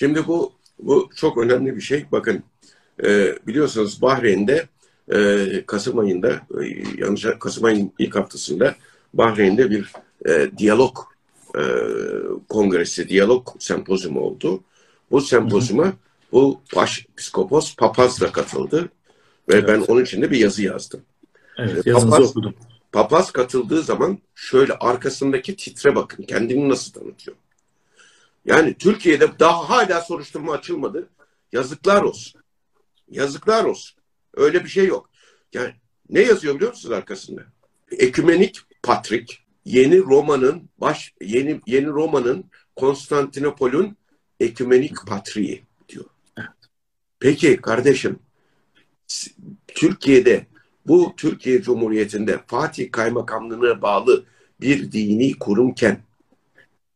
Şimdi bu bu çok önemli bir şey. Bakın e, biliyorsunuz Bahreyn'de e, Kasım ayında e, yanlış Kasım ayının ilk haftasında Bahreyn'de bir e, diyalog e, kongresi, diyalog sempozyumu oldu. Bu sempozyuma bu baş psikopos papaz da katıldı. Ve evet. ben onun için de bir yazı yazdım. Evet, yazınızı papaz, okudum. Papaz katıldığı zaman şöyle arkasındaki titre bakın. Kendini nasıl tanıtıyor. Yani Türkiye'de daha hala soruşturma açılmadı. Yazıklar olsun. Yazıklar olsun. Öyle bir şey yok. Yani ne yazıyor biliyor musunuz arkasında? Ekümenik Patrik yeni Roma'nın baş yeni yeni Roma'nın Konstantinopol'ün ekümenik patriği diyor. Peki kardeşim Türkiye'de bu Türkiye Cumhuriyeti'nde Fatih Kaymakamlığı'na bağlı bir dini kurumken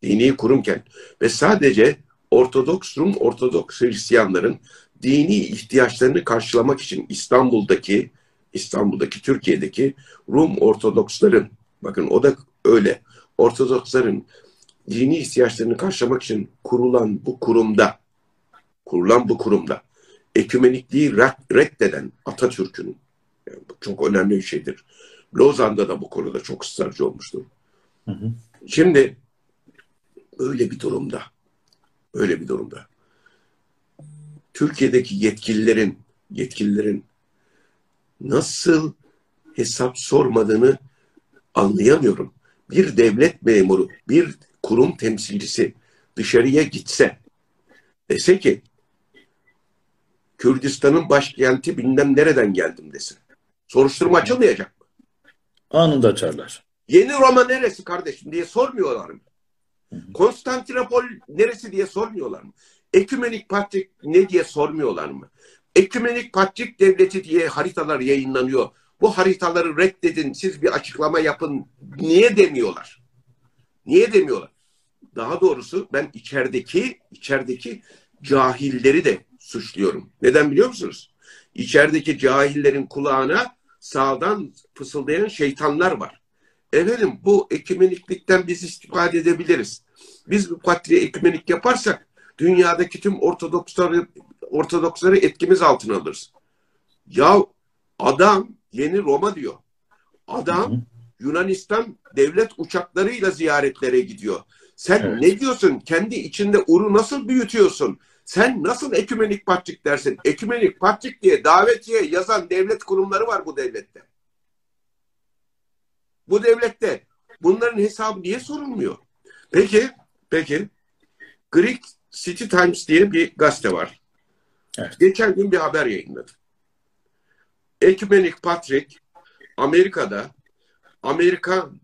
dini kurumken ve sadece Ortodoks Rum Ortodoks Hristiyanların dini ihtiyaçlarını karşılamak için İstanbul'daki İstanbul'daki Türkiye'deki Rum Ortodoksların bakın o da öyle Ortodoksların dini ihtiyaçlarını karşılamak için kurulan bu kurumda kurulan bu kurumda ekümenikliği reddeden Atatürk'ün yani çok önemli bir şeydir. Lozan'da da bu konuda çok ısrarcı olmuştur. Hı hı. Şimdi öyle bir durumda öyle bir durumda Türkiye'deki yetkililerin yetkililerin nasıl hesap sormadığını anlayamıyorum. Bir devlet memuru, bir kurum temsilcisi dışarıya gitse dese ki Kürdistan'ın başkenti bilmem nereden geldim desin. Soruşturma açılmayacak mı? Anında açarlar. Yeni Roma neresi kardeşim diye sormuyorlar mı? Konstantinopol neresi diye sormuyorlar mı? Ekümenik Patrik ne diye sormuyorlar mı? Ekümenik Patrik Devleti diye haritalar yayınlanıyor. Bu haritaları reddedin, siz bir açıklama yapın. Niye demiyorlar? Niye demiyorlar? Daha doğrusu ben içerideki içerideki cahilleri de suçluyorum. Neden biliyor musunuz? İçerideki cahillerin kulağına sağdan fısıldayan şeytanlar var. Efendim bu ekümeniklikten biz istifade edebiliriz. Biz bu patriye ekümenik yaparsak dünyadaki tüm Ortodoksları Ortodoksları etkimiz altına alırız. Ya adam yeni Roma diyor. Adam Yunanistan devlet uçaklarıyla ziyaretlere gidiyor. Sen evet. ne diyorsun? Kendi içinde uru nasıl büyütüyorsun? Sen nasıl ekümenik patrik dersin? Ekümenik patrik diye davetiye yazan devlet kurumları var bu devlette. Bu devlette bunların hesabı niye sorulmuyor? Peki, peki Greek City Times diye bir gazete var. Evet. Geçen gün bir haber yayınladı. Ekümenik Patrick Amerika'da Amerikan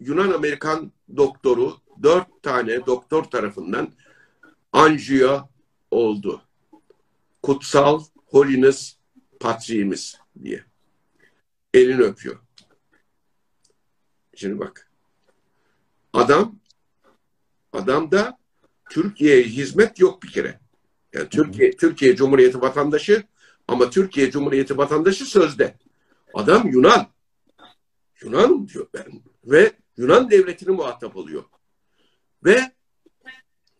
Yunan Amerikan doktoru dört tane doktor tarafından anjiyo oldu. Kutsal Holiness Patriğimiz diye. Elini öpüyor. Şimdi bak. Adam adam da Türkiye'ye hizmet yok bir kere. Yani Türkiye Türkiye Cumhuriyeti vatandaşı ama Türkiye Cumhuriyeti vatandaşı sözde. Adam Yunan. Yunan diyor ben. Ve Yunan devletini muhatap oluyor. Ve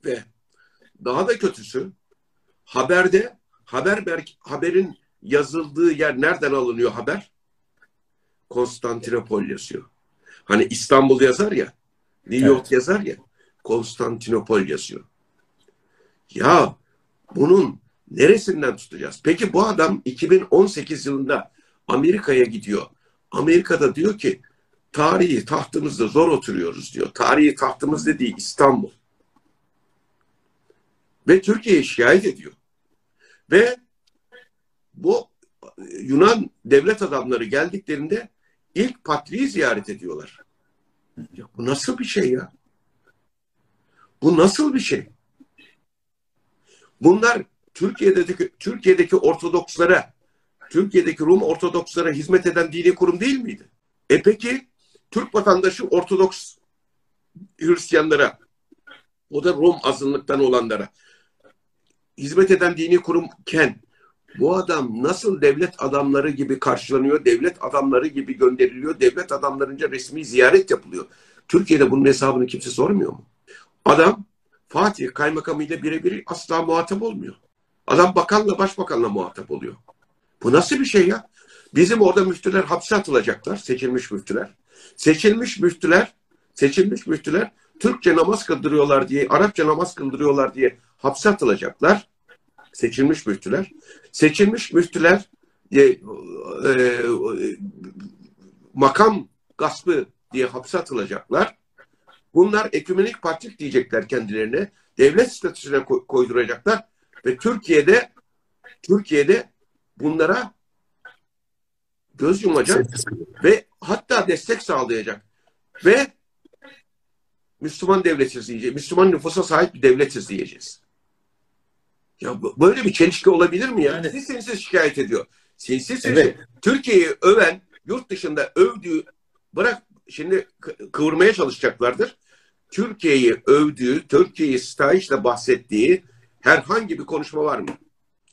ve daha da kötüsü haberde haber haberin yazıldığı yer nereden alınıyor haber? Konstantinopol yazıyor. Hani İstanbul yazar ya, New York evet. yazar ya, Konstantinopol yazıyor. Ya bunun neresinden tutacağız? Peki bu adam 2018 yılında Amerika'ya gidiyor. Amerika'da diyor ki tarihi tahtımızda zor oturuyoruz diyor. Tarihi tahtımız dediği İstanbul. Ve Türkiye'ye şikayet ediyor. Ve bu Yunan devlet adamları geldiklerinde ilk patriği ziyaret ediyorlar. Ya bu nasıl bir şey ya? Bu nasıl bir şey? Bunlar Türkiye'deki Türkiye'deki Ortodokslara, Türkiye'deki Rum Ortodokslara hizmet eden dini kurum değil miydi? E peki Türk vatandaşı Ortodoks Hristiyanlara, o da Rum azınlıktan olanlara hizmet eden dini kurumken bu adam nasıl devlet adamları gibi karşılanıyor, devlet adamları gibi gönderiliyor, devlet adamlarınca resmi ziyaret yapılıyor. Türkiye'de bunun hesabını kimse sormuyor mu? Adam Fatih kaymakamıyla birebir asla muhatap olmuyor. Adam bakanla başbakanla muhatap oluyor. Bu nasıl bir şey ya? Bizim orada müftüler hapse atılacaklar, seçilmiş müftüler. Seçilmiş müftüler, seçilmiş müftüler Türkçe namaz kıldırıyorlar diye, Arapça namaz kıldırıyorlar diye hapse atılacaklar. Seçilmiş müftüler. Seçilmiş müftüler e, e, makam gaspı diye hapse atılacaklar. Bunlar ekümenik patrik diyecekler kendilerine. Devlet statüsüne koyduracaklar ve Türkiye'de Türkiye'de bunlara göz yumacak ve hatta destek sağlayacak. Ve Müslüman devletiz diyeceğiz. Müslüman nüfusa sahip bir devletiz diyeceğiz. Ya böyle bir çelişki olabilir mi ya? Yani, sinsiz şikayet ediyor. Sinsiz evet. Türkiye'yi öven, yurt dışında övdüğü, bırak şimdi kıvırmaya çalışacaklardır. Türkiye'yi övdüğü, Türkiye'yi stahişle bahsettiği herhangi bir konuşma var mı?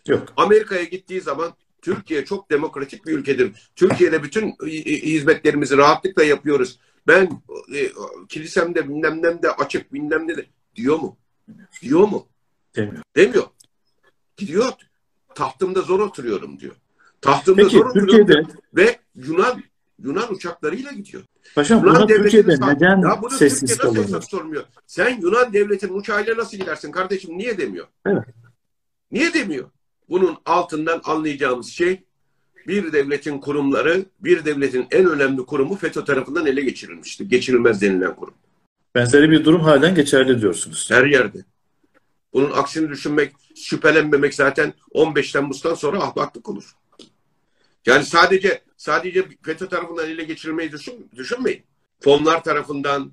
Yok. Amerika'ya gittiği zaman Türkiye çok demokratik bir ülkedir. Türkiye'de bütün hizmetlerimizi rahatlıkla yapıyoruz. Ben e, kilisemde bilmem de açık bilmem ne de diyor mu? Diyor mu? Demiyor. Demiyor. Gidiyor. Tahtımda zor oturuyorum diyor. Tahtımda Peki, zor oturuyorum Türkiye'de... ve Yunan Yunan uçaklarıyla gidiyor. Paşam Yunan buna Türkiye'de sağ... neden ya bunu sessiz Türkiye nasıl kalıyor? sormuyor? Sen Yunan devletinin uçağıyla nasıl gidersin kardeşim? Niye demiyor? Evet. Niye demiyor? Bunun altından anlayacağımız şey bir devletin kurumları, bir devletin en önemli kurumu FETÖ tarafından ele geçirilmişti. Geçirilmez denilen kurum. Benzeri bir durum halen geçerli diyorsunuz. Her yerde. Bunun aksini düşünmek, şüphelenmemek zaten 15 Temmuz'dan sonra ahmaklık olur. Yani sadece sadece FETÖ tarafından ele geçirilmeyi düşün, düşünmeyin. Fonlar tarafından,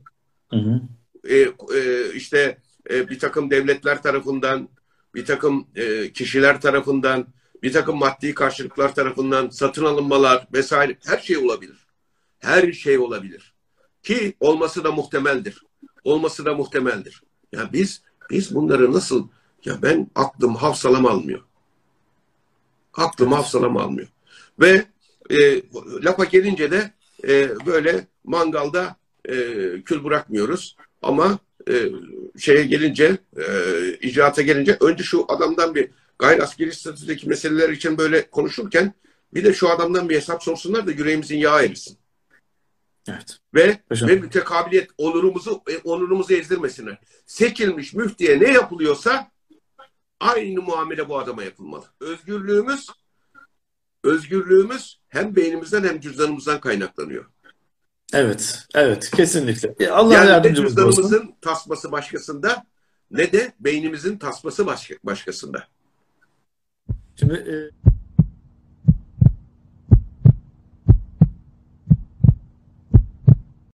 hı hı. E, e, işte e, bir takım devletler tarafından, bir takım e, kişiler tarafından, bir takım maddi karşılıklar tarafından satın alınmalar vesaire her şey olabilir. Her şey olabilir. Ki olması da muhtemeldir. Olması da muhtemeldir. Ya biz biz bunları nasıl ya ben aklım hafsalam almıyor. Aklım hafsalam almıyor. Ve e, lafa gelince de e, böyle mangalda e, kül bırakmıyoruz. Ama e, şeye gelince, e, icraata gelince önce şu adamdan bir gayri askeri statüdeki meseleler için böyle konuşurken bir de şu adamdan bir hesap sorsunlar da yüreğimizin yağı erisin. Evet. Ve, ve mütekabiliyet onurumuzu e, onurumuzu ezdirmesinler. Seçilmiş müftiye ne yapılıyorsa aynı muamele bu adama yapılmalı. Özgürlüğümüz özgürlüğümüz hem beynimizden hem cüzdanımızdan kaynaklanıyor. Evet, evet, kesinlikle. Allah yani yardımcımız cüzdanımızın olsun. tasması başkasında ne de beynimizin tasması başka, başkasında. Şimdi e...